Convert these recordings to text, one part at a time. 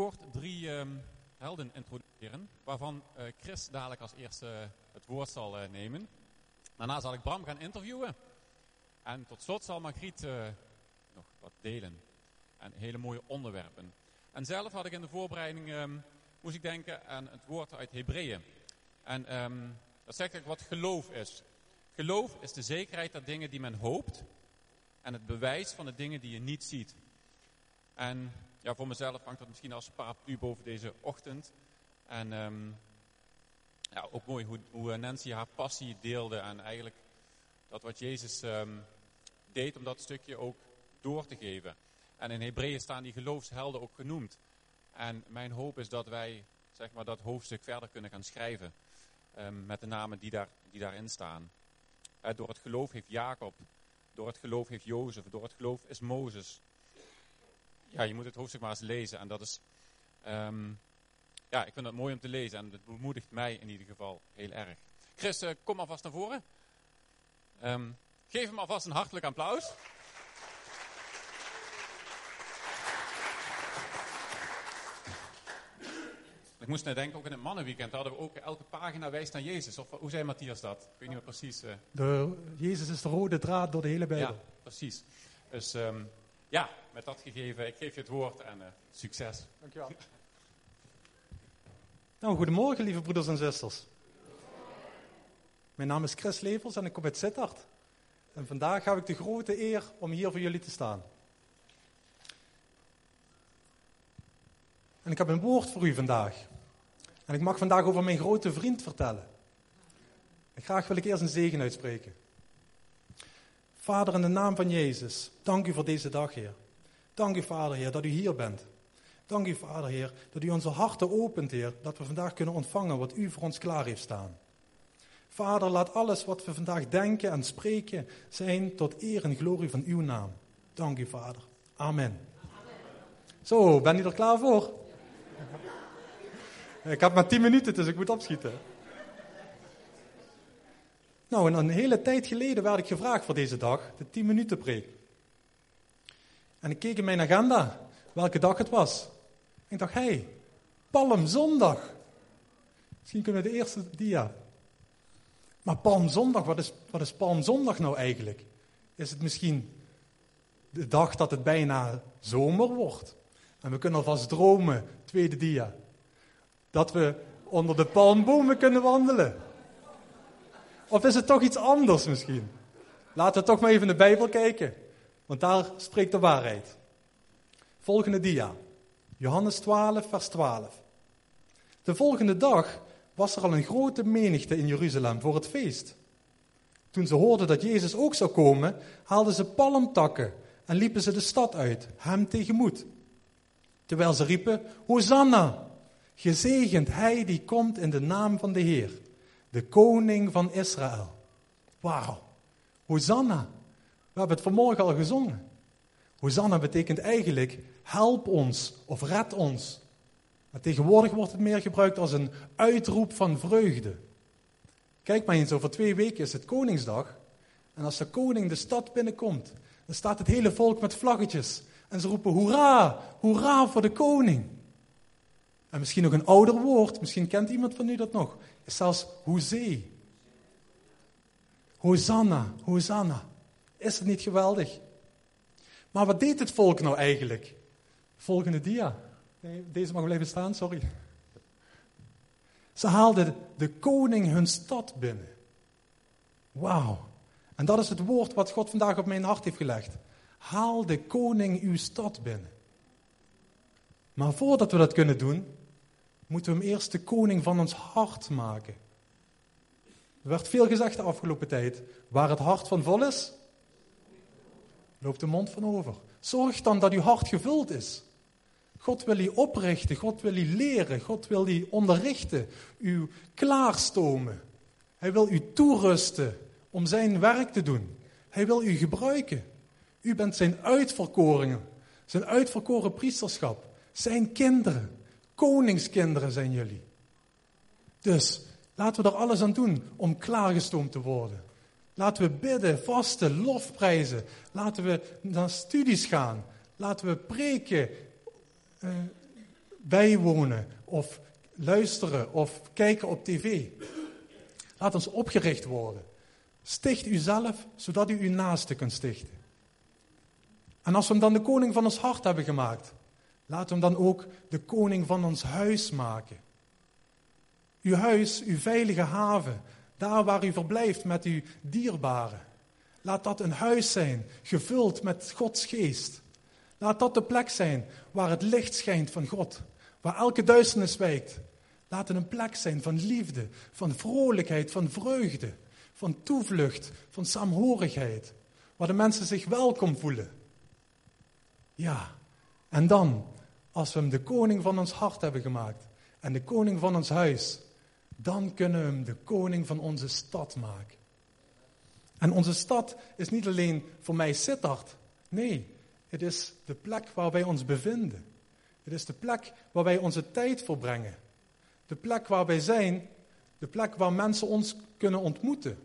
kort drie ehm, helden introduceren, waarvan eh, Chris dadelijk als eerste het woord zal eh, nemen. Daarna zal ik Bram gaan interviewen. En tot slot zal Margriet eh, nog wat delen. En hele mooie onderwerpen. En zelf had ik in de voorbereiding, ehm, moest ik denken aan het woord uit Hebreeën. En ehm, dat zegt eigenlijk wat geloof is. Geloof is de zekerheid dat dingen die men hoopt en het bewijs van de dingen die je niet ziet. En ja, voor mezelf hangt dat misschien als paraplu boven deze ochtend. En ehm, ja, ook mooi hoe, hoe Nancy haar passie deelde en eigenlijk dat wat Jezus ehm, deed om dat stukje ook door te geven. En in Hebreeën staan die geloofshelden ook genoemd. En mijn hoop is dat wij zeg maar, dat hoofdstuk verder kunnen gaan schrijven. Ehm, met de namen die, daar, die daarin staan. Uh, door het geloof heeft Jacob. Door het geloof heeft Jozef. Door het geloof is Mozes. Ja, je moet het hoofdstuk maar eens lezen. En dat is, um, ja, ik vind het mooi om te lezen. En het bemoedigt mij in ieder geval heel erg. Chris, uh, kom alvast naar voren. Um, geef hem alvast een hartelijk applaus. Ik moest net denken, ook in het mannenweekend hadden we ook elke pagina wijst naar Jezus. Of hoe zei Matthias dat? Ik weet niet meer precies. Uh... De, Jezus is de rode draad door de hele Bijbel. Ja, precies. Dus um, ja, met dat gegeven, ik geef je het woord en uh, succes. Dankjewel. Nou, goedemorgen lieve broeders en zusters. Mijn naam is Chris Levels en ik kom uit Sittard. En vandaag heb ik de grote eer om hier voor jullie te staan. En ik heb een woord voor u vandaag. En ik mag vandaag over mijn grote vriend vertellen. En graag wil ik eerst een zegen uitspreken. Vader, in de naam van Jezus, dank u voor deze dag, Heer. Dank u, Vader, Heer, dat u hier bent. Dank u, Vader, Heer, dat u onze harten opent, Heer, dat we vandaag kunnen ontvangen wat u voor ons klaar heeft staan. Vader, laat alles wat we vandaag denken en spreken zijn tot eer en glorie van uw naam. Dank u, Vader. Amen. Zo, ben je er klaar voor? Ik heb maar tien minuten, dus ik moet opschieten. Nou, en een hele tijd geleden werd ik gevraagd voor deze dag, de 10 minuten preek. En ik keek in mijn agenda, welke dag het was. En ik dacht, hé, hey, Palmzondag. Misschien kunnen we de eerste dia. Maar Palmzondag, wat is, wat is Palmzondag nou eigenlijk? Is het misschien de dag dat het bijna zomer wordt? En we kunnen alvast dromen, tweede dia. Dat we onder de palmbomen kunnen wandelen. Of is het toch iets anders misschien? Laten we toch maar even in de Bijbel kijken. Want daar spreekt de waarheid. Volgende dia. Johannes 12, vers 12. De volgende dag was er al een grote menigte in Jeruzalem voor het feest. Toen ze hoorden dat Jezus ook zou komen, haalden ze palmtakken en liepen ze de stad uit, hem tegemoet. Terwijl ze riepen, Hosanna, gezegend hij die komt in de naam van de Heer de koning van Israël. Wauw. Hosanna. We hebben het vanmorgen al gezongen. Hosanna betekent eigenlijk help ons of red ons. Maar tegenwoordig wordt het meer gebruikt als een uitroep van vreugde. Kijk maar eens, over twee weken is het Koningsdag. En als de koning de stad binnenkomt, dan staat het hele volk met vlaggetjes. En ze roepen hoera, hoera voor de koning. En misschien nog een ouder woord, misschien kent iemand van u dat nog zelfs hoezee. Hosanna, Hosanna. Is het niet geweldig? Maar wat deed het volk nou eigenlijk? Volgende dia. deze mag blijven staan, sorry. Ze haalden de koning hun stad binnen. Wauw. En dat is het woord wat God vandaag op mijn hart heeft gelegd. Haal de koning uw stad binnen. Maar voordat we dat kunnen doen, moeten we hem eerst de koning van ons hart maken. Er werd veel gezegd de afgelopen tijd. Waar het hart van vol is, loopt de mond van over. Zorg dan dat uw hart gevuld is. God wil u oprichten, God wil u leren, God wil u onderrichten, u klaarstomen. Hij wil u toerusten om zijn werk te doen. Hij wil u gebruiken. U bent zijn uitverkoringen, zijn uitverkoren priesterschap, zijn kinderen. Koningskinderen zijn jullie. Dus laten we er alles aan doen om klaargestoomd te worden. Laten we bidden, vasten, lofprijzen. Laten we naar studies gaan. Laten we preken. Uh, bijwonen of luisteren of kijken op tv. Laat ons opgericht worden. Sticht uzelf, zodat u uw naaste kunt stichten. En als we hem dan de koning van ons hart hebben gemaakt, we hem dan ook de koning van ons huis maken. Uw huis, uw veilige haven, daar waar u verblijft met uw dierbaren. Laat dat een huis zijn, gevuld met Gods geest. Laat dat de plek zijn waar het licht schijnt van God, waar elke duisternis wijkt. Laat het een plek zijn van liefde, van vrolijkheid, van vreugde, van toevlucht, van saamhorigheid, waar de mensen zich welkom voelen. Ja, en dan, als we hem de koning van ons hart hebben gemaakt en de koning van ons huis, dan kunnen we hem de koning van onze stad maken. En onze stad is niet alleen voor mij Sittard. Nee, het is de plek waar wij ons bevinden. Het is de plek waar wij onze tijd verbrengen. De plek waar wij zijn, de plek waar mensen ons kunnen ontmoeten.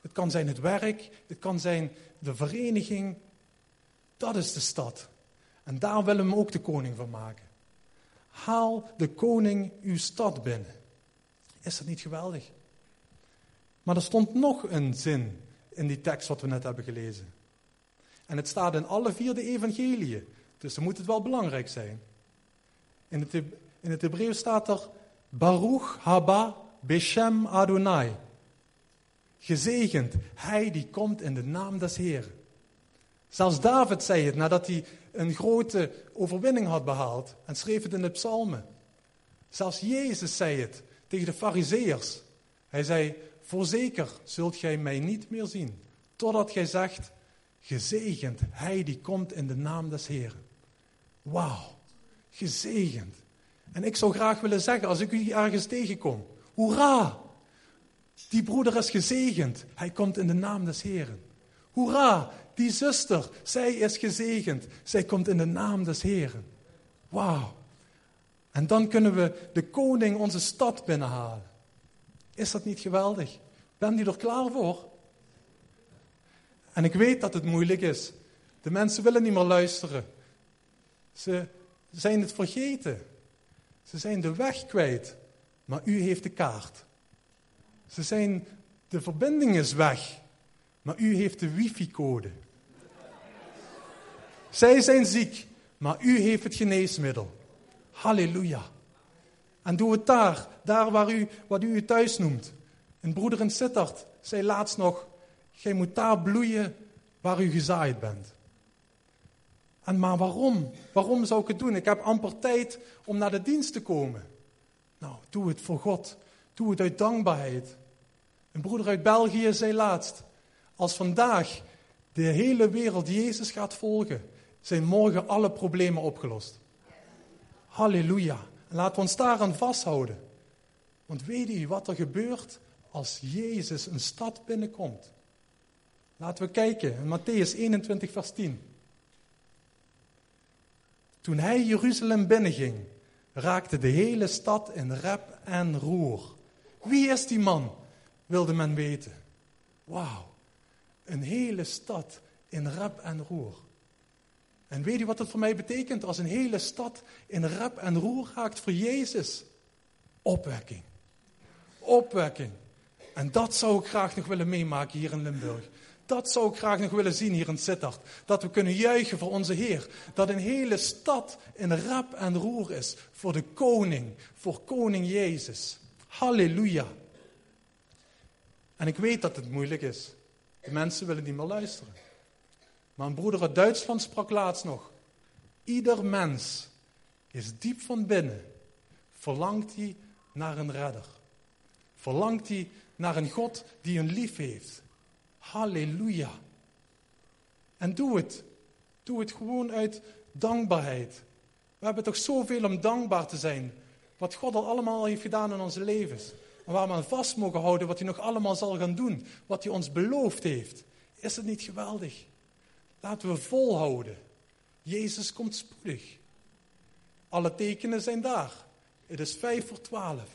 Het kan zijn het werk, het kan zijn de vereniging. Dat is de stad. En daar willen we hem ook de koning van maken. Haal de koning uw stad binnen. Is dat niet geweldig? Maar er stond nog een zin in die tekst wat we net hebben gelezen. En het staat in alle vier de evangeliën, dus dan moet het wel belangrijk zijn. In het, in het Hebreeuws staat er Baruch haba beshem Adonai. Gezegend, hij die komt in de naam des Heeren. Zelfs David zei het nadat hij een grote overwinning had behaald en schreef het in de psalmen. Zelfs Jezus zei het tegen de fariseërs. Hij zei, voorzeker zult gij mij niet meer zien, totdat gij zegt, gezegend, hij die komt in de naam des Heeren. Wauw, gezegend. En ik zou graag willen zeggen, als ik u ergens tegenkom, hoera, die broeder is gezegend, hij komt in de naam des Heeren. Hoera, die zuster, zij is gezegend, zij komt in de naam des Heeren. Wauw. En dan kunnen we de koning onze stad binnenhalen. Is dat niet geweldig? Ben je er klaar voor? En ik weet dat het moeilijk is. De mensen willen niet meer luisteren. Ze zijn het vergeten. Ze zijn de weg kwijt. Maar u heeft de kaart. Ze zijn, de verbinding is weg. Maar u heeft de wifi-code. Zij zijn ziek, maar u heeft het geneesmiddel. Halleluja. En doe het daar, daar waar u, wat u thuis noemt. Een broeder in Sittard zei laatst nog, gij moet daar bloeien waar u gezaaid bent. En maar waarom? Waarom zou ik het doen? Ik heb amper tijd om naar de dienst te komen. Nou, doe het voor God. Doe het uit dankbaarheid. Een broeder uit België zei laatst, als vandaag de hele wereld Jezus gaat volgen, zijn morgen alle problemen opgelost. Halleluja. En laten we ons daaraan vasthouden. Want weet u wat er gebeurt als Jezus een stad binnenkomt? Laten we kijken in Matthäus 21, vers 10. Toen hij Jeruzalem binnenging, raakte de hele stad in rep en roer. Wie is die man? wilde men weten. Wauw, een hele stad in rep en roer. En weet u wat het voor mij betekent als een hele stad in rep en roer raakt voor Jezus? Opwekking. Opwekking. En dat zou ik graag nog willen meemaken hier in Limburg. Dat zou ik graag nog willen zien hier in Sittard. Dat we kunnen juichen voor onze Heer. Dat een hele stad in rep en roer is voor de koning, voor koning Jezus. Halleluja. En ik weet dat het moeilijk is. De mensen willen niet meer luisteren. Een broeder uit Duitsland sprak laatst nog. Ieder mens is diep van binnen. Verlangt hij naar een redder. Verlangt hij naar een God die een lief heeft. Halleluja. En doe het. Doe het gewoon uit dankbaarheid. We hebben toch zoveel om dankbaar te zijn. Wat God al allemaal heeft gedaan in onze levens. En waar we aan vast mogen houden wat hij nog allemaal zal gaan doen. Wat hij ons beloofd heeft. Is het niet geweldig? Laten we volhouden. Jezus komt spoedig. Alle tekenen zijn daar. Het is vijf voor twaalf.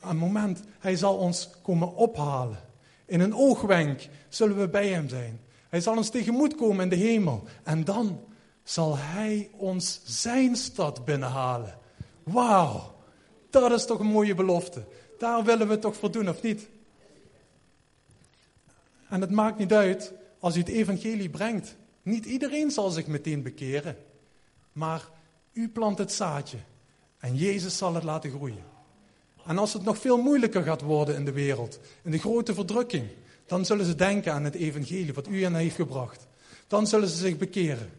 Een moment, hij zal ons komen ophalen. In een oogwenk zullen we bij hem zijn. Hij zal ons tegemoet komen in de hemel. En dan zal hij ons zijn stad binnenhalen. Wauw, dat is toch een mooie belofte. Daar willen we toch voor doen, of niet? En het maakt niet uit als u het evangelie brengt. Niet iedereen zal zich meteen bekeren. Maar u plant het zaadje en Jezus zal het laten groeien. En als het nog veel moeilijker gaat worden in de wereld, in de grote verdrukking, dan zullen ze denken aan het evangelie wat u hen heeft gebracht. Dan zullen ze zich bekeren.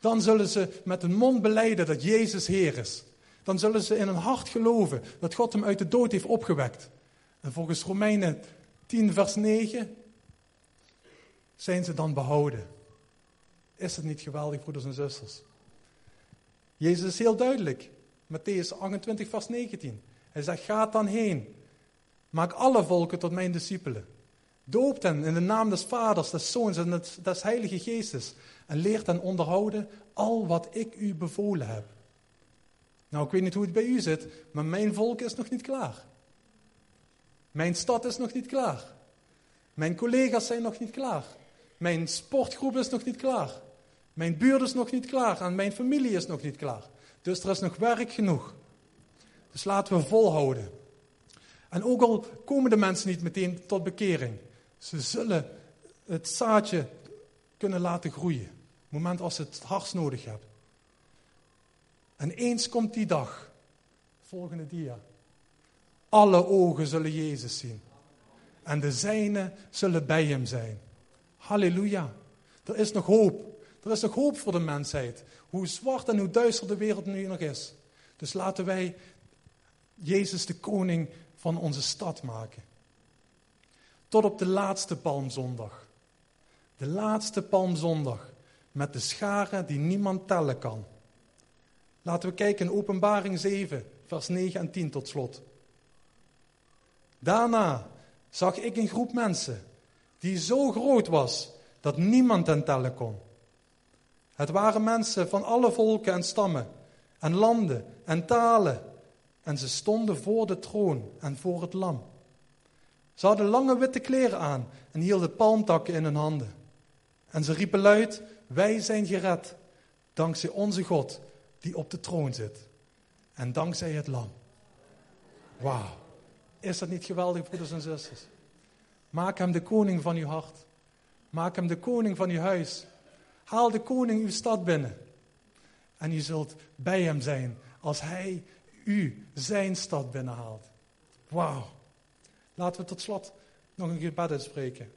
Dan zullen ze met hun mond beleiden dat Jezus Heer is. Dan zullen ze in hun hart geloven dat God hem uit de dood heeft opgewekt. En volgens Romeinen 10, vers 9 zijn ze dan behouden. Is het niet geweldig, broeders en zusters? Jezus is heel duidelijk. Matthäus 28, vers 19. Hij zegt, ga dan heen. Maak alle volken tot mijn discipelen. Doop hen in de naam des Vaders, des Zoons en des Heilige Geestes. En leert hen onderhouden al wat ik u bevolen heb. Nou, ik weet niet hoe het bij u zit, maar mijn volk is nog niet klaar. Mijn stad is nog niet klaar. Mijn collega's zijn nog niet klaar. Mijn sportgroep is nog niet klaar. Mijn buurt is nog niet klaar en mijn familie is nog niet klaar. Dus er is nog werk genoeg. Dus laten we volhouden. En ook al komen de mensen niet meteen tot bekering, ze zullen het zaadje kunnen laten groeien. Op het moment als ze het hardst nodig hebben. En eens komt die dag. Volgende dia. Alle ogen zullen Jezus zien. En de zijnen zullen bij hem zijn. Halleluja. Er is nog hoop. Er is nog hoop voor de mensheid. Hoe zwart en hoe duister de wereld nu nog is. Dus laten wij Jezus de koning van onze stad maken. Tot op de laatste palmzondag. De laatste palmzondag. Met de scharen die niemand tellen kan. Laten we kijken in Openbaring 7, vers 9 en 10 tot slot. Daarna zag ik een groep mensen die zo groot was dat niemand hen tellen kon. Het waren mensen van alle volken en stammen en landen en talen. En ze stonden voor de troon en voor het lam. Ze hadden lange witte kleren aan en hielden palmtakken in hun handen. En ze riepen luid, wij zijn gered, dankzij onze God die op de troon zit. En dankzij het lam. Wauw. Is dat niet geweldig, broeders en zusters? Maak hem de koning van uw hart. Maak hem de koning van uw huis. Haal de koning uw stad binnen. En u zult bij hem zijn als hij u zijn stad binnenhaalt. Wauw. Laten we tot slot nog een gebed uitspreken.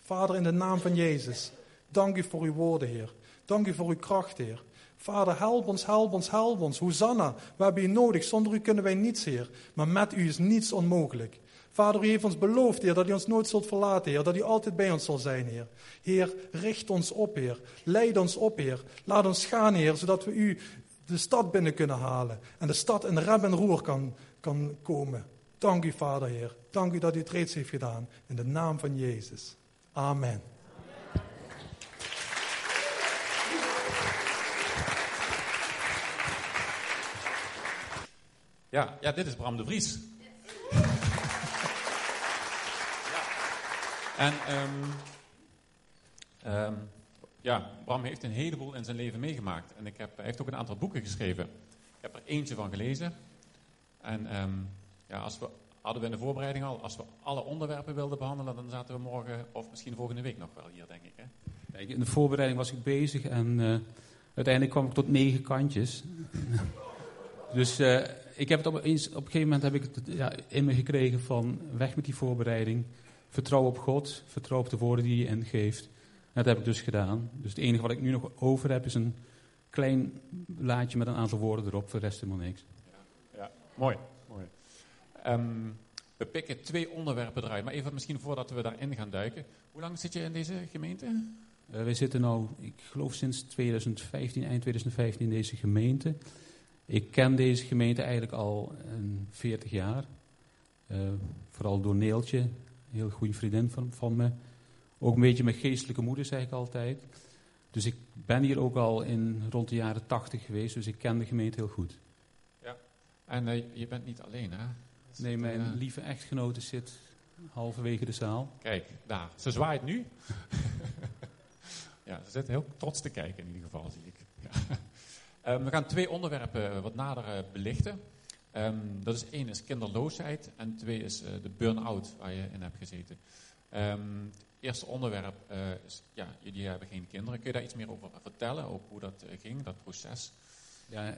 Vader, in de naam van Jezus, dank u voor uw woorden, Heer. Dank u voor uw kracht, Heer. Vader, help ons, help ons, help ons. Hosanna, we hebben u nodig. Zonder u kunnen wij niets, Heer. Maar met u is niets onmogelijk. Vader, u heeft ons beloofd, Heer, dat u ons nooit zult verlaten, Heer. Dat u altijd bij ons zal zijn, Heer. Heer, richt ons op, Heer. Leid ons op, Heer. Laat ons gaan, Heer, zodat we u de stad binnen kunnen halen. En de stad in rem en roer kan, kan komen. Dank u, Vader, Heer. Dank u dat u het reeds heeft gedaan. In de naam van Jezus. Amen. Ja, ja, dit is Bram de Vries. En um, um, ja, Bram heeft een heleboel in zijn leven meegemaakt. En ik heb, hij heeft ook een aantal boeken geschreven. Ik heb er eentje van gelezen. En um, ja, als we, hadden we in de voorbereiding al, als we alle onderwerpen wilden behandelen, dan zaten we morgen of misschien volgende week nog wel hier, denk ik. Hè? In de voorbereiding was ik bezig en uh, uiteindelijk kwam ik tot negen kantjes. dus uh, ik heb het op, op een gegeven moment heb ik het ja, in me gekregen van weg met die voorbereiding. Vertrouw op God, vertrouw op de woorden die je ingeeft. En dat heb ik dus gedaan. Dus het enige wat ik nu nog over heb is een klein laadje met een aantal woorden erop. Voor de rest helemaal niks. Ja, ja. mooi. mooi. Um, we pikken twee onderwerpen eruit. Maar even misschien voordat we daarin gaan duiken. Hoe lang zit je in deze gemeente? Uh, wij zitten nu, ik geloof sinds 2015, eind 2015 in deze gemeente. Ik ken deze gemeente eigenlijk al een 40 jaar. Uh, vooral door Neeltje, een heel goede vriendin van, van me. Ook een beetje mijn geestelijke moeder, zeg ik altijd. Dus ik ben hier ook al in rond de jaren 80 geweest, dus ik ken de gemeente heel goed. Ja, en uh, je bent niet alleen, hè? Nee, mijn uh, lieve echtgenote zit halverwege de zaal. Kijk, daar. Ze zwaait nu. Ja, ze zitten heel trots te kijken in ieder geval, zie ik. Ja. Ehm, we gaan twee onderwerpen wat nader belichten. Um, dat is één is kinderloosheid en twee is uh, de burn-out waar je in hebt gezeten. Um, het eerste onderwerp uh, is, ja, jullie hebben geen kinderen. Kun je daar iets meer over vertellen, ook hoe dat ging, dat proces? Ja,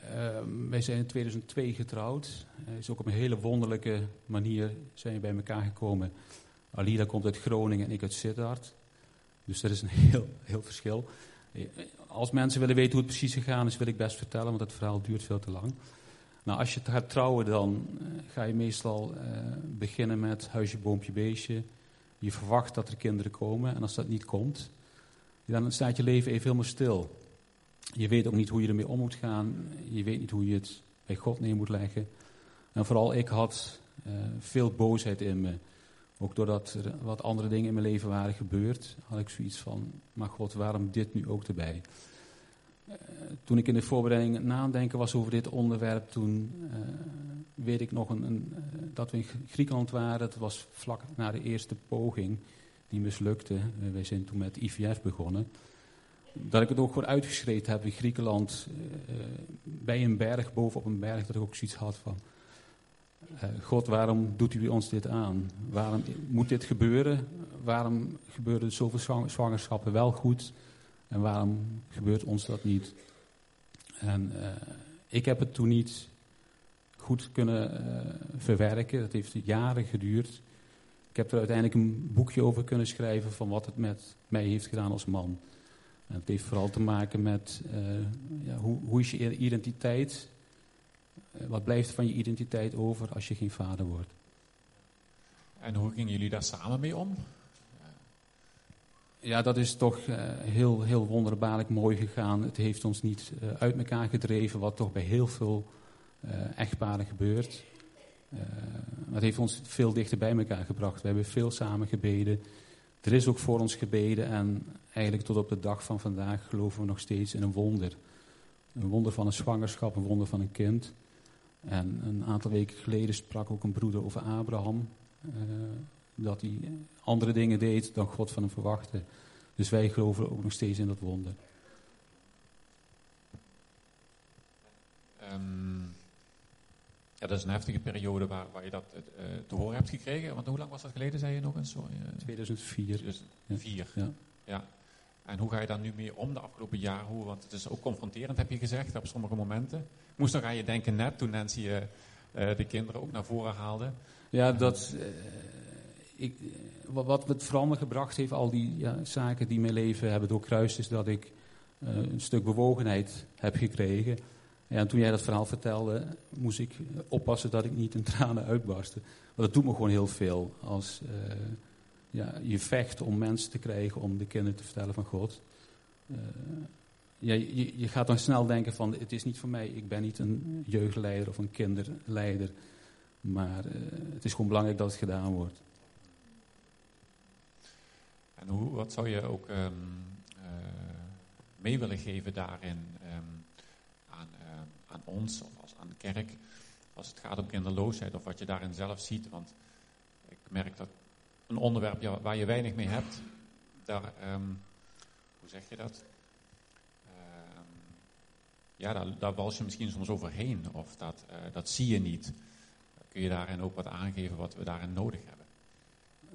wij zijn in 2002 getrouwd. is ook op een hele wonderlijke manier zijn bij elkaar gekomen. Alida komt uit Groningen en ik uit Sittard. Dus dat is een heel, heel verschil. Als mensen willen weten hoe het precies gegaan is, wil ik best vertellen, want het verhaal duurt veel te lang. Nou, als je gaat trouwen, dan uh, ga je meestal uh, beginnen met huisje, boompje, beestje. Je verwacht dat er kinderen komen en als dat niet komt, dan staat je leven even helemaal stil. Je weet ook niet hoe je ermee om moet gaan. Je weet niet hoe je het bij God neer moet leggen. En vooral ik had uh, veel boosheid in me. Ook doordat er wat andere dingen in mijn leven waren gebeurd, had ik zoiets van, maar God, waarom dit nu ook erbij? Uh, toen ik in de voorbereiding nadenken was over dit onderwerp, toen uh, weet ik nog een, uh, dat we in Griekenland waren. Dat was vlak na de eerste poging die mislukte. wij zijn toen met IVF begonnen. Dat ik het ook gewoon uitgeschreven heb in Griekenland, bij een berg, bovenop een berg, dat ik ook zoiets had van, God, waarom doet u ons dit aan? Waarom moet dit gebeuren? Waarom gebeuren zoveel zwangerschappen wel goed? En waarom gebeurt ons dat niet? En uh, ik heb het toen niet goed kunnen uh, verwerken. Dat heeft jaren geduurd. Ik heb er uiteindelijk een boekje over kunnen schrijven van wat het met mij heeft gedaan als man. En het heeft vooral te maken met ja, hoe, hoe is je identiteit wat blijft van je identiteit over als je geen vader wordt? En hoe gingen jullie daar samen mee om? Ja, dat is toch uh, heel, heel wonderbaarlijk mooi gegaan. Het heeft ons niet uh, uit elkaar gedreven, wat toch bij heel veel uh, echtparen gebeurt. het heeft ons veel dichter bij elkaar gebracht. We hebben veel samen gebeden. Er is ook voor ons gebeden en eigenlijk tot op de dag van vandaag geloven we nog steeds in een wonder. Een wonder van een zwangerschap, een wonder van een kind. En een aantal weken geleden sprak ook een broeder over Abraham. Dat hij andere dingen deed dan God van hem verwachtte. Dus wij geloven ook nog steeds in dat wonder. Um, ja, dat is een heftige periode waar, waar je dat uh, te horen hebt gekregen. Want hoe lang was dat geleden, zei je nog eens? Sorry, uh, 2004. 2004, ja. ja. En hoe ga je daar nu mee om de afgelopen jaren? Hoe, want het is ook confronterend, heb je gezegd, op sommige momenten. Ik moest nog aan je denken net, toen Nancy uh, de kinderen ook naar voren haalde. Ja, dat... Ik, wat, wat het veranderen gebracht heeft, al die ja, zaken die mijn leven hebben doorkruist, is dat ik een stuk bewogenheid heb gekregen. En toen jij dat verhaal vertelde, moest ik oppassen dat ik niet in tranen uitbarstte. Want dat doet me gewoon heel veel. Als ja, je vecht om mensen te krijgen om de kinderen te vertellen van God. Je, gaat dan snel denken van het is niet voor mij, ik ben niet een jeugdleider of een kinderleider. Maar het is gewoon belangrijk dat het gedaan wordt. En hoe, wat zou je ook um, uh, mee willen geven daarin um, aan, aan, ons of als, aan de kerk, als het gaat om kinderloosheid of wat je daarin zelf ziet? Want ik merk dat een onderwerp waar je weinig mee hebt, daar, um, hoe zeg je dat? Ja, daar, daar je misschien soms overheen, of dat, uh, dat zie je niet. Kun je daarin ook wat aangeven wat we daarin nodig hebben?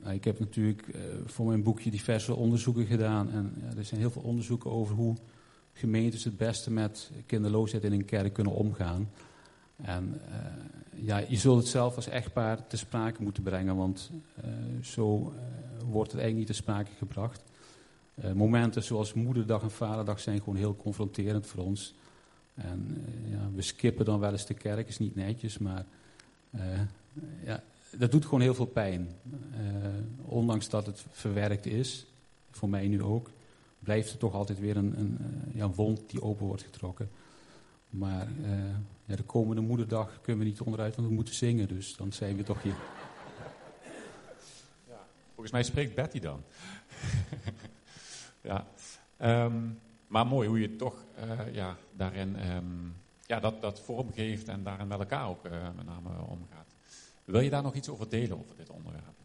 Nou, ik heb natuurlijk uh, voor mijn boekje diverse onderzoeken gedaan. En ja, er zijn heel veel onderzoeken over hoe gemeentes het beste met kinderloosheid in een kerk kunnen omgaan. En uh, ja, je zult het zelf als echtpaar te sprake moeten brengen, want uh, zo wordt het eigenlijk niet te sprake gebracht. momenten zoals moederdag en vaderdag zijn gewoon heel confronterend voor ons. En ja, we skippen dan wel eens de kerk, is niet netjes, maar ja, dat doet gewoon heel veel pijn. ondanks dat het verwerkt is, voor mij nu ook, blijft er toch altijd weer een, een, ja, wond die open wordt getrokken. Maar uh, ja, de komende moederdag kunnen we niet onderuit, want we moeten zingen. Dus dan zijn we toch hier. Ja, volgens mij spreekt Betty dan. ja. Um, maar mooi hoe je toch ja, daarin um, ja, dat, dat vorm geeft en daarin met elkaar ook met name omgaat. Wil je daar nog iets over delen, over dit onderwerp?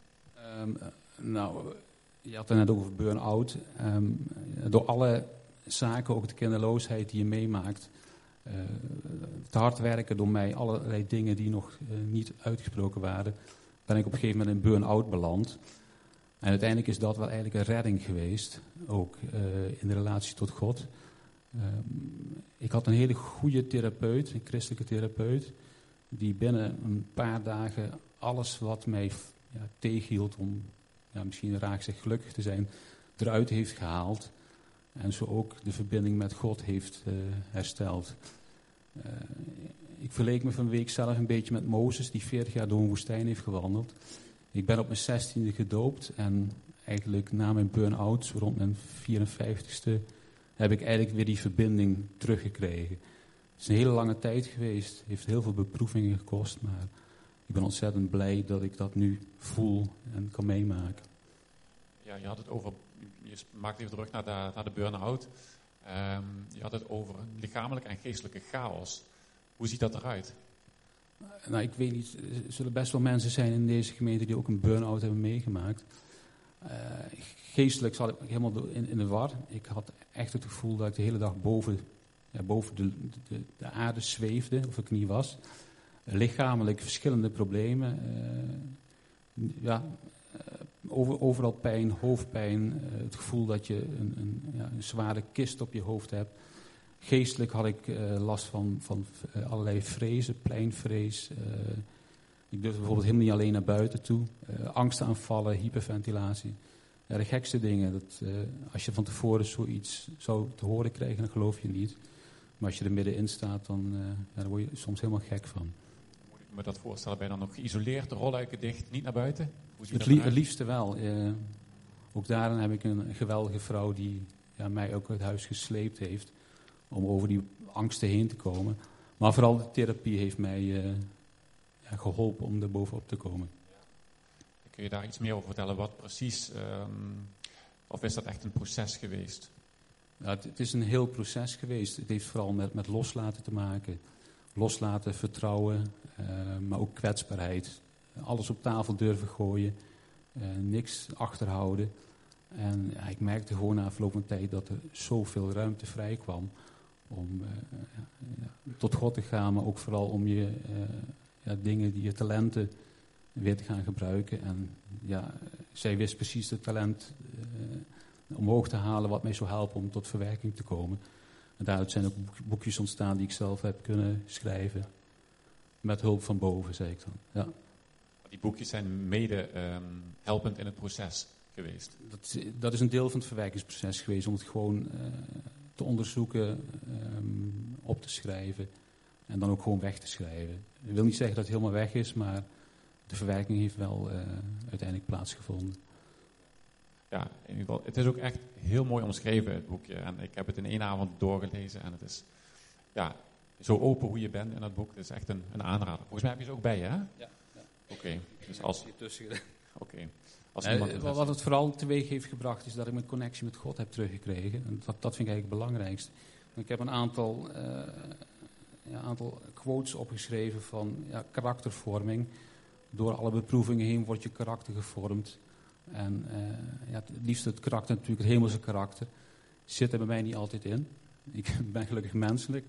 Um, nou, je had het net over burn-out. Ehm, door alle zaken, ook de kinderloosheid die je meemaakt, uh, te hard werken door mij, allerlei dingen die nog uh, niet uitgesproken waren, ben ik op een gegeven moment in burn-out beland. En uiteindelijk is dat wel eigenlijk een redding geweest, ook in de relatie tot God. Ehm, ik had een hele goede therapeut, een christelijke therapeut, die binnen een paar dagen alles wat mij ja, tegenhield om ja, misschien raak zich gelukkig te zijn, eruit heeft gehaald. En zo ook de verbinding met God heeft uh, hersteld. Uh, ik verleek me van week zelf een beetje met Mozes, die 40 jaar door een woestijn heeft gewandeld. Ik ben op mijn zestiende gedoopt en eigenlijk na mijn burn-out, rond mijn 54ste, heb ik eigenlijk weer die verbinding teruggekregen. Het is een hele lange tijd geweest, heeft heel veel beproevingen gekost, maar ik ben ontzettend blij dat ik dat nu voel en kan meemaken. Ja, je had het over, je maakt even terug naar de, naar de burn-out. Um, je had het over lichamelijke en geestelijke chaos. Hoe ziet dat eruit? Nou, ik weet niet. Er zullen best wel mensen zijn in deze gemeente die ook een burn-out hebben meegemaakt. Uh, geestelijk zat ik helemaal in, in, de war. Ik had echt het gevoel dat ik de hele dag boven, boven de, de, de, aarde zweefde, of ik niet was. Uh, lichamelijk verschillende problemen. Uh, ja, over, overal pijn, hoofdpijn. het gevoel dat je een, een, ja, een zware kist op je hoofd hebt. Geestelijk had ik uh, last van, van uh, allerlei vrezen, pleinvrees. Uh, ik durfde bijvoorbeeld helemaal niet alleen naar buiten toe. angstaanvallen, hyperventilatie. Ja, de gekste dingen. Dat, als je van tevoren zoiets zou te horen krijgen, dan geloof je niet. Maar als je er middenin staat, dan, ja, dan word je soms helemaal gek van. Moet ik me dat voorstellen? Ben je dan ook geïsoleerd, de rolluiken dicht, niet naar buiten? Het, li het, liefste wel. ook daarin heb ik een geweldige vrouw die ja, mij ook uit huis gesleept heeft om over die angsten heen te komen. Maar vooral de therapie heeft mij uh, ja, geholpen om er bovenop te komen. Kun je daar iets meer over vertellen? Wat precies, um, of is dat echt een proces geweest? Het, is een heel proces geweest. Het heeft vooral met, met loslaten te maken. Loslaten, vertrouwen, uh, maar ook kwetsbaarheid. Alles op tafel durven gooien, uh, niks achterhouden. En ja, ik merkte gewoon na afgelopen van tijd dat er zoveel ruimte vrij kwam om uh, ja, tot God te gaan, maar ook vooral om je dingen, die je talenten weer te gaan gebruiken. En ja, zij wist precies het talent omhoog te halen wat mij zou helpen om tot verwerking te komen. En daaruit zijn ook boekjes ontstaan die ik zelf heb kunnen schrijven. Met hulp van boven, zei ik dan. Ja. Die boekjes zijn mede um, helpend in het proces geweest? Dat, dat, is een deel van het verwerkingsproces geweest, om het gewoon te onderzoeken, um, op te schrijven en dan ook gewoon weg te schrijven. Ik wil niet zeggen dat het helemaal weg is, maar de verwerking heeft wel uh, uiteindelijk plaatsgevonden. Ja, in ieder geval, het is ook echt heel mooi omschreven, het boekje. En ik heb het in één avond doorgelezen en het is ja, zo open hoe je bent in het boek. Het is echt een, een aanrader. Volgens mij heb je ze ook bij je, hè? Ja. ja. Oké, okay. dus als... Oké. Okay. Wat het vooral teweeg heeft gebracht is dat ik mijn connectie met God heb teruggekregen. En dat, dat vind ik eigenlijk het belangrijkste. Ik heb een aantal, uh, ja, aantal quotes opgeschreven van ja, karaktervorming. Door alle beproevingen heen wordt je karakter gevormd. En uh, ja, het liefst het karakter, natuurlijk het hemelse karakter, zit er bij mij niet altijd in. Ik ben gelukkig menselijk.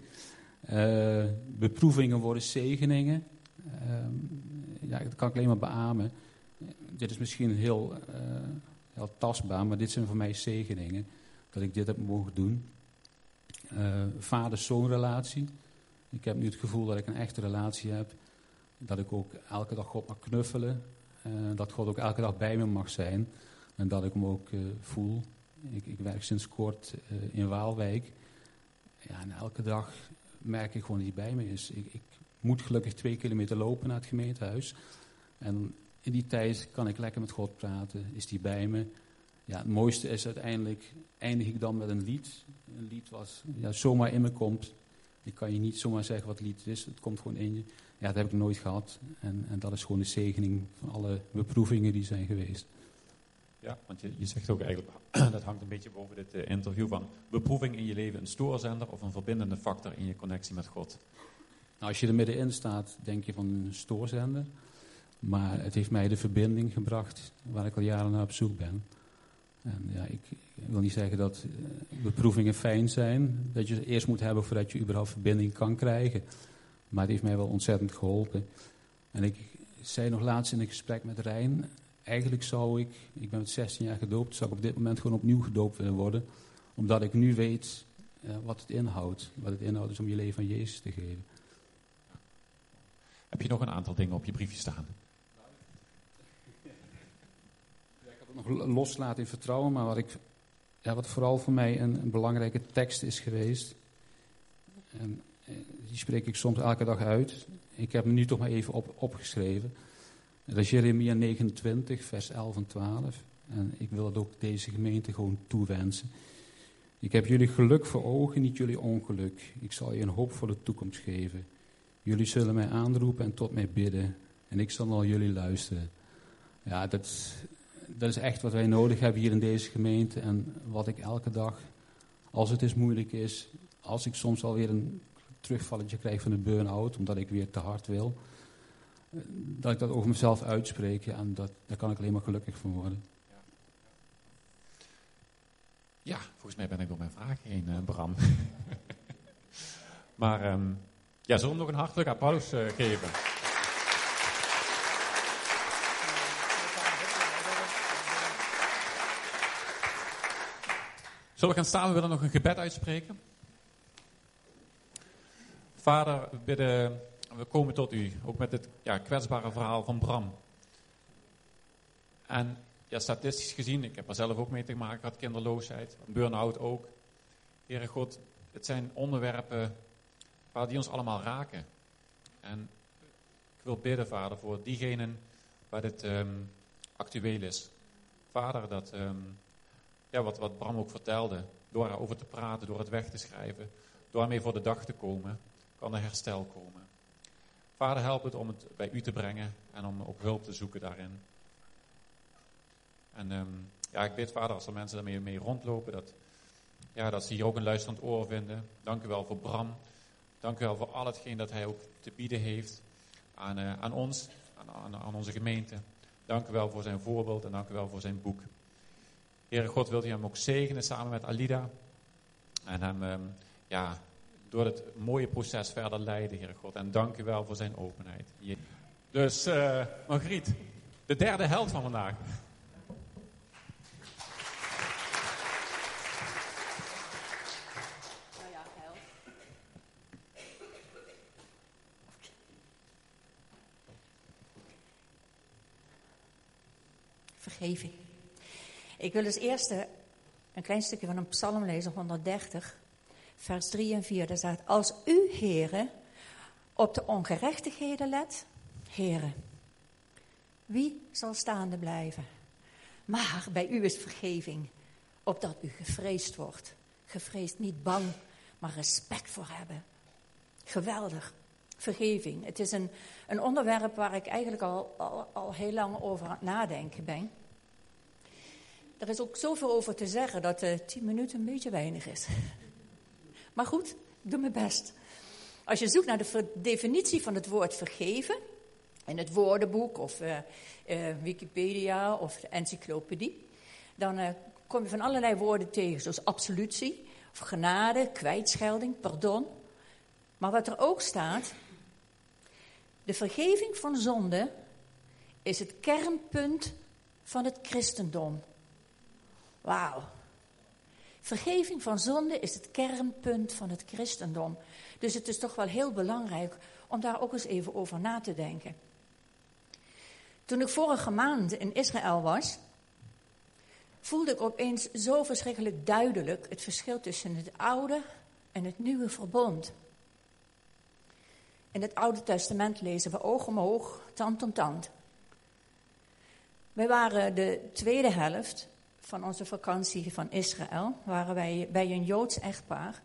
beproevingen worden zegeningen. Ehm, ja, dat kan ik alleen maar beamen dit is misschien heel, uh, heel, tastbaar, maar dit zijn voor mij zegeningen. Dat ik dit heb mogen doen. Uh, Vader-zoon relatie. Ik heb nu het gevoel dat ik een echte relatie heb. Dat ik ook elke dag God mag knuffelen. Uh, dat God ook elke dag bij me mag zijn. En dat ik hem ook voel. Ik, ik, werk sinds kort in Waalwijk. Ja, en elke dag merk ik gewoon dat hij bij me is. Ik, ik moet gelukkig twee kilometer lopen naar het gemeentehuis. En in die tijd kan ik lekker met God praten, is die bij me. Ja, het mooiste is uiteindelijk, eindig ik dan met een lied. Een lied wat ja, zomaar in me komt. Ik kan je niet zomaar zeggen wat lied is, het komt gewoon in je. Ja, dat heb ik nooit gehad. En, en dat is gewoon de zegening van alle beproevingen die zijn geweest. Ja, want je, je zegt ook eigenlijk, dat hangt een beetje boven dit uh, interview van beproeving in je leven een stoorzender of een verbindende factor in je connectie met God? Nou, als je er middenin staat, denk je van een stoorzender. Maar het heeft mij de verbinding gebracht waar ik al jaren naar op zoek ben. En ja, ik, ik wil niet zeggen dat eh, beproevingen fijn zijn, dat je ze eerst moet hebben voordat je überhaupt verbinding kan krijgen. Maar het heeft mij wel ontzettend geholpen. En ik zei nog laatst in een gesprek met Rijn, eigenlijk zou ik, ik ben met 16 jaar gedoopt, zou ik op dit moment gewoon opnieuw gedoopt willen worden. Omdat ik nu weet uh, wat het inhoudt. Wat het inhoudt is om je leven aan Jezus te geven. Heb je nog een aantal dingen op je briefje staan? ik had het nog loslaten in vertrouwen, maar wat, ik, ja, wat vooral voor mij een, een belangrijke tekst is geweest. En eh, die spreek ik soms elke dag uit. Ik heb hem nu toch maar even op, opgeschreven. Dat is Jeremia 29, vers 11 en 12. En ik wil het ook deze gemeente gewoon toewensen. Ik heb jullie geluk voor ogen, niet jullie ongeluk. Ik zal je een hoopvolle toekomst geven. Jullie zullen mij aanroepen en tot mij bidden. En ik zal naar jullie luisteren. Ja, dat, dat is echt wat wij nodig hebben hier in deze gemeente. En wat ik elke dag, als het eens moeilijk is, als ik soms alweer een terugvalletje krijg van een burn-out, omdat ik weer te hard wil, dat ik dat over mezelf uitspreek. En dat, daar kan ik alleen maar gelukkig van worden. Ja, volgens mij ben ik door mijn vraag heen, uh, Bram. maar um, ja, zullen we nog een hartelijk applaus uh, geven? Zullen we gaan staan? We willen nog een gebed uitspreken. Vader, we, bidden, we komen tot u, ook met dit ja, kwetsbare verhaal van Bram. En ja, statistisch gezien, ik heb er zelf ook mee te maken gehad, kinderloosheid, burn-out ook. Heere God, het zijn onderwerpen waar die ons allemaal raken. En ik wil bidden, Vader, voor diegenen waar dit um, actueel is. Vader, dat, um, ja, wat, wat Bram ook vertelde, door erover te praten, door het weg te schrijven, door ermee voor de dag te komen, kan er herstel komen. Vader, help het om het bij u te brengen en om ook hulp te zoeken daarin. En um, ja, ik bid, Vader, als er mensen daarmee mee rondlopen, dat, ja, dat ze hier ook een luisterend oor vinden. Dank u wel voor Bram. Dank u wel voor al hetgeen dat hij ook te bieden heeft aan, uh, aan ons, aan, aan, onze gemeente. Dank u wel voor zijn voorbeeld en dank u wel voor zijn boek. Heere God, wilt u hem ook zegenen samen met Alida. En hem um, ja, door het mooie proces verder leiden, Heere God. En dank u wel voor zijn openheid. Dus, uh, Margriet, de derde held van vandaag. vergeving. Ik wil als eerste een klein stukje van een psalm lezen, 130, vers 3 en 4. Daar staat, als u, heren, op de ongerechtigheden let, heren, wie zal staande blijven? Maar bij u is vergeving, opdat u gevreesd wordt. Gevreesd, niet bang, maar respect voor hebben. Geweldig. Vergeving. Het is een, een onderwerp waar ik eigenlijk al, al, al heel lang over aan het nadenken ben. Er is ook zoveel over te zeggen dat uh, tien minuten een beetje weinig is. Maar goed, ik doe mijn best. Als je zoekt naar de definitie van het woord vergeven, in het woordenboek of uh, uh, Wikipedia of de encyclopedie, dan kom je van allerlei woorden tegen, zoals absolutie, of genade, kwijtschelding, pardon. Maar wat er ook staat, de vergeving van zonde is het kernpunt van het christendom. Wauw. Vergeving van zonde is het kernpunt van het christendom. Dus het is toch wel heel belangrijk om daar ook eens even over na te denken. Toen ik vorige maand in Israël was, voelde ik opeens zo verschrikkelijk duidelijk het verschil tussen het oude en het nieuwe verbond. In het Oude Testament lezen we oog om oog, tand om tand. Wij waren de tweede helft van onze vakantie van Israël waren wij bij een Joods echtpaar.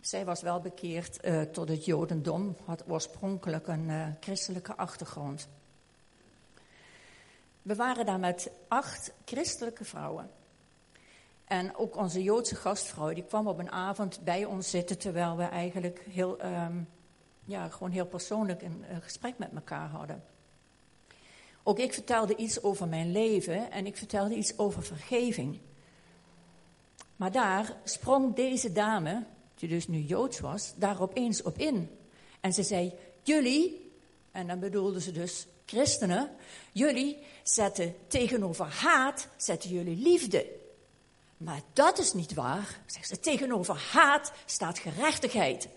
Zij was wel bekeerd uh, tot het Jodendom, had oorspronkelijk een uh, christelijke achtergrond. We waren daar met acht christelijke vrouwen. En ook onze Joodse gastvrouw, die kwam op een avond bij ons zitten terwijl we eigenlijk heel, um, ja, gewoon heel persoonlijk een gesprek met elkaar hadden. Ook ik vertelde iets over mijn leven en ik vertelde iets over vergeving. Maar daar sprong deze dame, die dus nu Joods was, daar opeens op in. En ze zei, jullie, en dan bedoelde ze dus christenen, jullie zetten tegenover haat, zetten jullie liefde. Maar dat is niet waar, zegt ze. Tegenover haat staat gerechtigheid.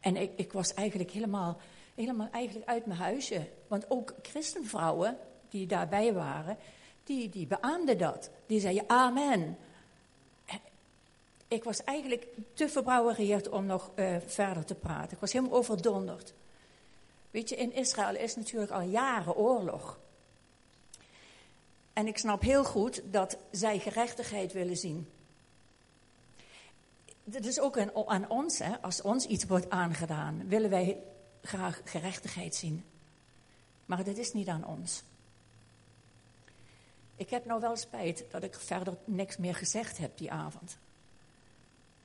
En ik, ik was eigenlijk helemaal, helemaal eigenlijk uit mijn huisje. Want ook christenvrouwen die daarbij waren, die, die beaamden dat. Die zeiden amen. Ik was eigenlijk te verbrouwereerd om nog uh, verder te praten. Ik was helemaal overdonderd. Weet je, in Israël is natuurlijk al jaren oorlog. En ik snap heel goed dat zij gerechtigheid willen zien. Dat is ook aan, aan ons, hè? als ons iets wordt aangedaan, willen wij graag gerechtigheid zien. Maar dat is niet aan ons. Ik heb nou wel spijt dat ik verder niks meer gezegd heb die avond.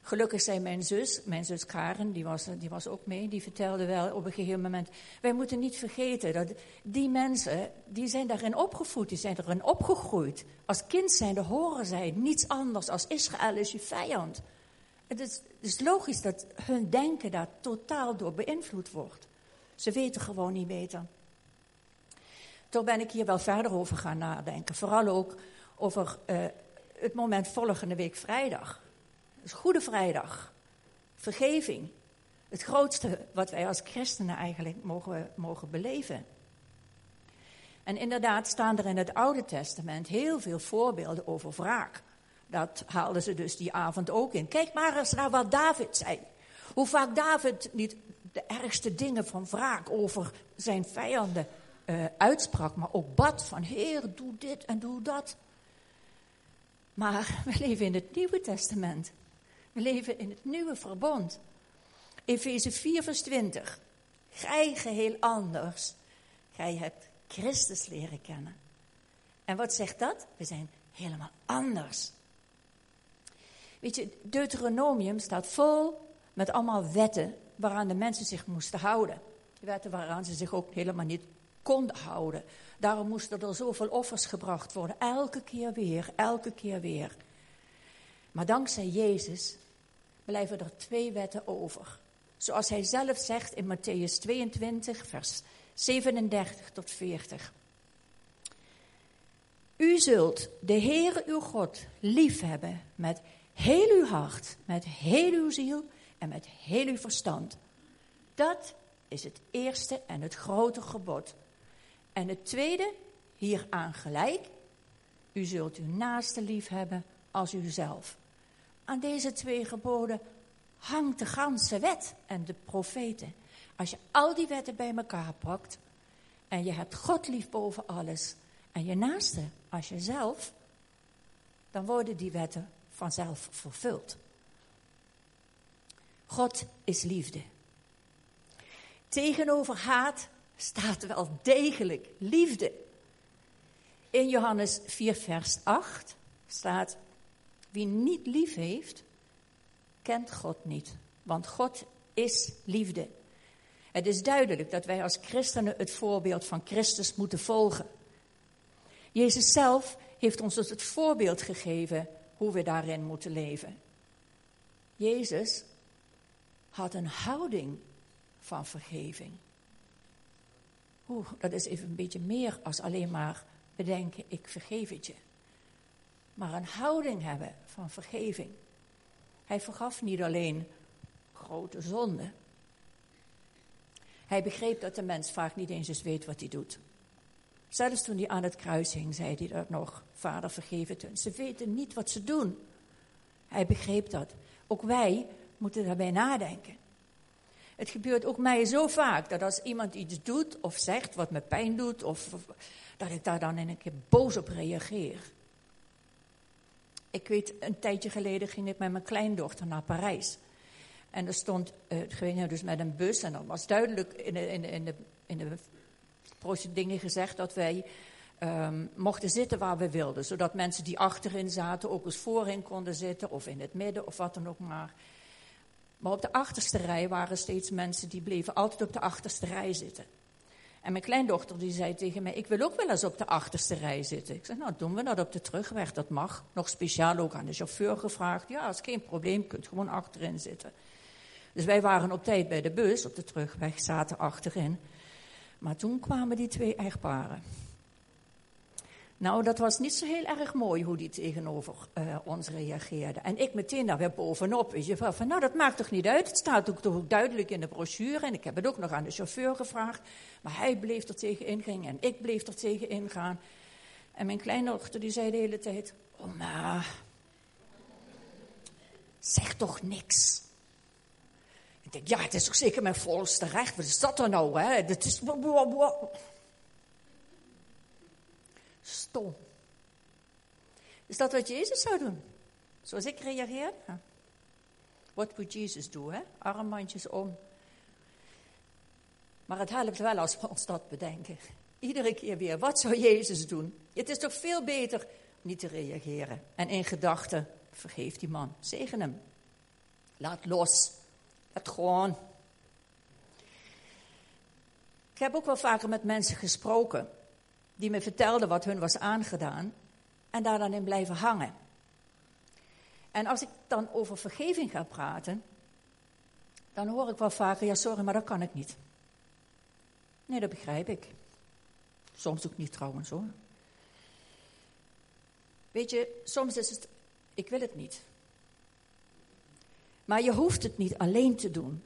Gelukkig zei mijn zus, mijn zus Karen, die was, die was ook mee, die vertelde wel op een gegeven moment, wij moeten niet vergeten dat die mensen, die zijn daarin opgevoed, die zijn erin opgegroeid. Als kind zijn de horen zij niets anders als Israël is je vijand. Het is, het is logisch dat hun denken daar totaal door beïnvloed wordt. Ze weten gewoon niet beter. Toen ben ik hier wel verder over gaan nadenken. Vooral ook over uh, het moment volgende week vrijdag. Dus Goede Vrijdag. Vergeving. Het grootste wat wij als christenen eigenlijk mogen, mogen beleven. En inderdaad staan er in het Oude Testament heel veel voorbeelden over wraak. Dat haalden ze dus die avond ook in. Kijk maar eens naar wat David zei. Hoe vaak David niet de ergste dingen van wraak over zijn vijanden uh, uitsprak, maar ook bad van Heer, doe dit en doe dat. Maar we leven in het Nieuwe Testament. We leven in het nieuwe verbond. Efeze 4, vers 20. Gij geheel anders. Gij hebt Christus leren kennen. En wat zegt dat? We zijn helemaal anders. Weet je, Deuteronomium staat vol met allemaal wetten waaraan de mensen zich moesten houden. Wetten waaraan ze zich ook helemaal niet konden houden. Daarom moesten er zoveel offers gebracht worden. Elke keer weer, elke keer weer. Maar dankzij Jezus blijven er twee wetten over. Zoals hij zelf zegt in Matthäus 22, vers 37 tot 40. U zult de Heere uw God liefhebben met heel uw hart, met heel uw ziel en met heel uw verstand. Dat is het eerste en het grote gebod. En het tweede, hieraan gelijk, u zult uw naaste liefhebben als uzelf. Aan deze twee geboden hangt de ganse wet en de profeten. Als je al die wetten bij elkaar pakt en je hebt God lief boven alles en je naaste als jezelf, dan worden die wetten vanzelf vervuld. God is liefde. Tegenover haat staat wel degelijk liefde. In Johannes 4, vers 8 staat: wie niet lief heeft, kent God niet. Want God is liefde. Het is duidelijk dat wij als christenen het voorbeeld van Christus moeten volgen. Jezus zelf heeft ons dus het voorbeeld gegeven hoe we daarin moeten leven. Jezus had een houding van vergeving. Oeh, dat is even een beetje meer als alleen maar bedenken, ik vergeef het je maar een houding hebben van vergeving. Hij vergaf niet alleen grote zonden. Hij begreep dat de mens vaak niet eens eens weet wat hij doet. Zelfs toen hij aan het kruis hing, zei hij dat nog: Vader, vergeef het hun. Ze weten niet wat ze doen. Hij begreep dat. Ook wij moeten daarbij nadenken. Het gebeurt ook mij zo vaak dat als iemand iets doet of zegt wat me pijn doet, of, dat ik daar dan in een keer boos op reageer. Ik weet, een tijdje geleden ging ik met mijn kleindochter naar Parijs. En er stond, uh, ging dus met een bus en dan was duidelijk in in in de, in de dingen gezegd dat wij um, mochten zitten waar we wilden. Zodat mensen die achterin zaten ook eens voorin konden zitten of in het midden of wat dan ook maar. Maar op de achterste rij waren steeds mensen die bleven altijd op de achterste rij zitten. En mijn kleindochter die zei tegen mij, ik wil ook wel eens op de achterste rij zitten. Ik zei, nou doen we dat op de terugweg, dat mag. Nog speciaal ook aan de chauffeur gevraagd. Ja, is geen probleem, kunt gewoon achterin zitten. Dus wij waren op tijd bij de bus, op de terugweg, zaten achterin. Maar toen kwamen die twee echtparen. Nou, dat was niet zo heel erg mooi hoe die tegenover uh, ons reageerde. En ik meteen daar weer bovenop. Weet je, van, nou, dat maakt toch niet uit? Het staat ook toch ook duidelijk in de brochure. En ik heb het ook nog aan de chauffeur gevraagd. Maar hij bleef er tegen ingaan en ik bleef er tegen ingaan. En mijn kleindochter die zei de hele tijd: Oma, zeg toch niks. Ja, het is toch zeker mijn volste recht. Wat is dat dan nou, hè? Dat is... Stom. Is dat wat Jezus zou doen? Zoals ik reageer? Wat would Jesus doen, hè? Armbandjes om. Maar het helpt wel als we ons dat bedenken. Iedere keer weer, wat zou Jezus doen? Het is toch veel beter niet te reageren. En in gedachten, vergeef die man, zegen hem. Laat los. Laat gewoon. Ik heb ook wel vaker met mensen gesproken die me vertelden wat hun was aangedaan en daar dan in blijven hangen. En als ik dan over vergeving ga praten, dan hoor ik wel vaker, ja sorry, maar dat kan ik niet. Nee, dat begrijp ik. Soms ook niet trouwens hoor. Weet je, soms is het, ik wil het niet. Maar je hoeft het niet alleen te doen.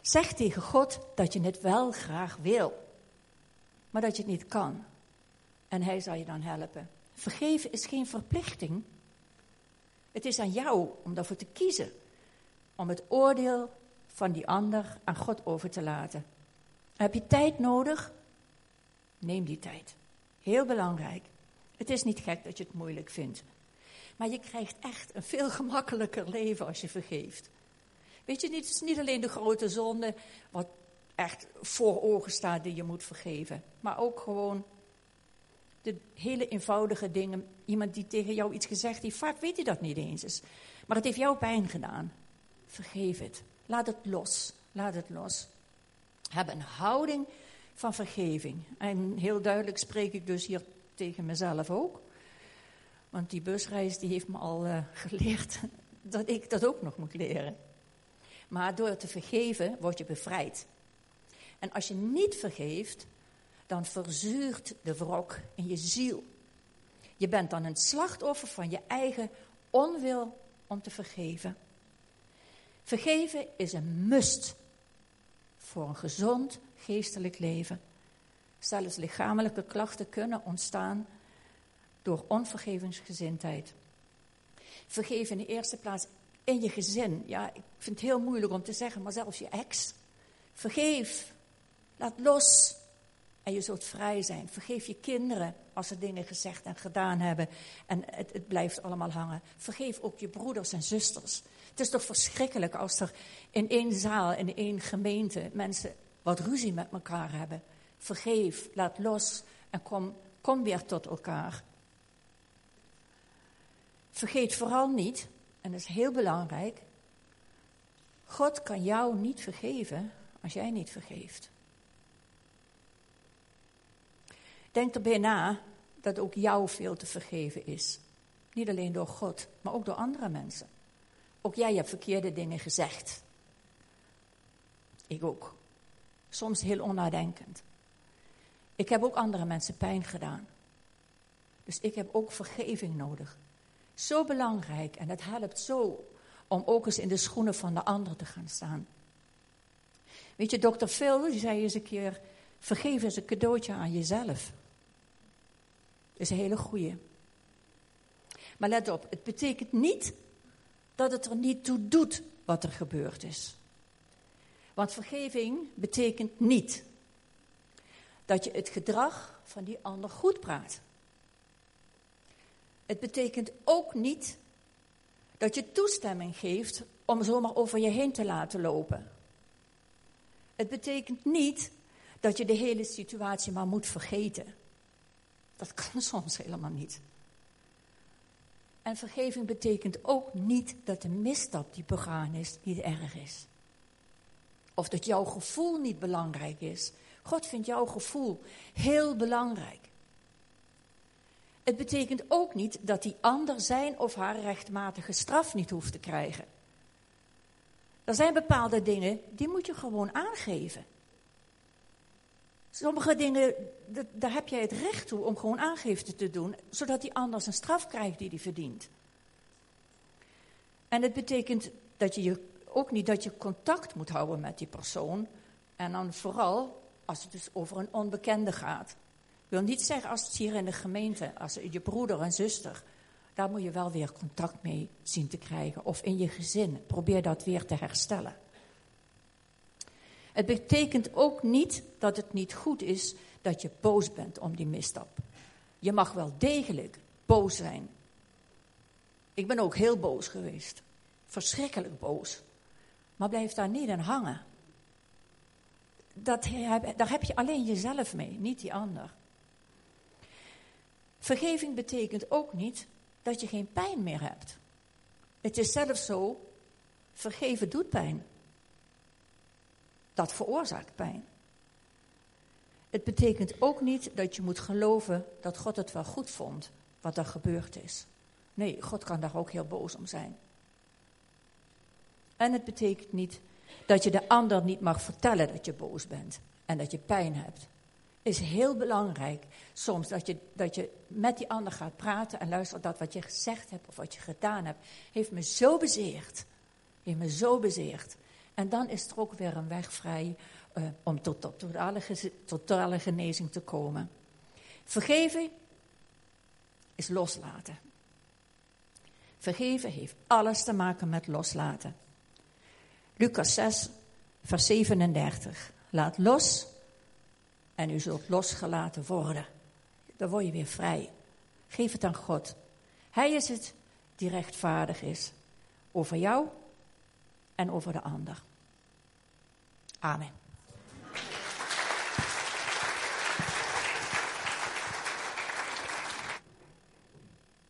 Zeg tegen God dat je het wel graag wil, maar dat je het niet kan. En hij zal je dan helpen. Vergeven is geen verplichting. Het is aan jou om daarvoor te kiezen. Om het oordeel van die ander aan God over te laten. Heb je tijd nodig? Neem die tijd. Heel belangrijk. Het is niet gek dat je het moeilijk vindt. Maar je krijgt echt een veel gemakkelijker leven als je vergeeft. Weet je, het is niet alleen de grote zonde wat echt voor ogen staat die je moet vergeven. Maar ook gewoon de hele eenvoudige dingen. Iemand die tegen jou iets gezegd heeft, vaak weet hij dat niet eens. Maar het heeft jou pijn gedaan. Vergeef het. Laat het los. Laat het los. Heb een houding van vergeving. En heel duidelijk spreek ik dus hier tegen mezelf ook. Want die busreis die heeft me al uh, geleerd dat ik dat ook nog moet leren. Maar door te vergeven word je bevrijd. En als je niet vergeeft, dan verzuurt de wrok in je ziel. Je bent dan een slachtoffer van je eigen onwil om te vergeven. Vergeven is een must voor een gezond geestelijk leven. Zelfs lichamelijke klachten kunnen ontstaan door onvergevingsgezindheid. Vergeven in de eerste plaats in je gezin. Ja, ik vind het heel moeilijk om te zeggen, maar zelfs je ex. Vergeef. Laat los. En je zult vrij zijn. Vergeef je kinderen als ze dingen gezegd en gedaan hebben. En het, het, blijft allemaal hangen. Vergeef ook je broeders en zusters. Het is toch verschrikkelijk als er in één zaal, in één gemeente, mensen wat ruzie met elkaar hebben. Vergeef, laat los en kom, kom weer tot elkaar. Vergeet vooral niet, en dat is heel belangrijk, God kan jou niet vergeven als jij niet vergeeft. Denk erbij na dat ook jou veel te vergeven is. Niet alleen door God, maar ook door andere mensen. Ook jij hebt verkeerde dingen gezegd. Ik ook. Soms heel onnadenkend. Ik heb ook andere mensen pijn gedaan. Dus ik heb ook vergeving nodig. Zo belangrijk en het helpt zo om ook eens in de schoenen van de ander te gaan staan. Weet je, dokter Phil, die zei eens een keer, vergeven is een cadeautje aan jezelf is een hele goeie. Maar let op, het betekent niet dat het er niet toe doet wat er gebeurd is. Want vergeving betekent niet dat je het gedrag van die ander goed praat. Het betekent ook niet dat je toestemming geeft om zomaar over je heen te laten lopen. Het betekent niet dat je de hele situatie maar moet vergeten. Dat kan soms helemaal niet. En vergeving betekent ook niet dat de misstap die begaan is niet erg is. Of dat jouw gevoel niet belangrijk is God vindt jouw gevoel heel belangrijk. Het betekent ook niet dat die ander zijn of haar rechtmatige straf niet hoeft te krijgen. Er zijn bepaalde dingen die moet je gewoon aangeven. Sommige dingen, daar heb jij het recht toe om gewoon aangifte te doen, zodat die ander een straf krijgt die hij verdient. En het betekent dat je ook niet dat je contact moet houden met die persoon. En dan vooral als het dus over een onbekende gaat. Ik wil niet zeggen als het hier in de gemeente, als je broeder en zuster, daar moet je wel weer contact mee zien te krijgen. Of in je gezin, probeer dat weer te herstellen. Het betekent ook niet dat het niet goed is dat je boos bent om die misstap. Je mag wel degelijk boos zijn. Ik ben ook heel boos geweest. Verschrikkelijk boos. Maar blijf daar niet aan hangen. Dat, daar heb je alleen jezelf mee, niet die ander. Vergeving betekent ook niet dat je geen pijn meer hebt. Het is zelfs zo, vergeven doet pijn. Dat veroorzaakt pijn. Het betekent ook niet dat je moet geloven dat God het wel goed vond wat er gebeurd is. Nee, God kan daar ook heel boos om zijn. En het betekent niet dat je de ander niet mag vertellen dat je boos bent en dat je pijn hebt. Is heel belangrijk soms dat je, dat je met die ander gaat praten en luistert dat wat je gezegd hebt of wat je gedaan hebt, heeft me zo bezeerd. Heeft me zo bezeerd. En dan is er ook weer een weg vrij uh, om tot, tot totale genezing te komen. Vergeven is loslaten. Vergeven heeft alles te maken met loslaten. Lucas 6, vers 37. Laat los en u zult losgelaten worden. Dan word je weer vrij. Geef het aan God. Hij is het die rechtvaardig is over jou en over de ander. Amen.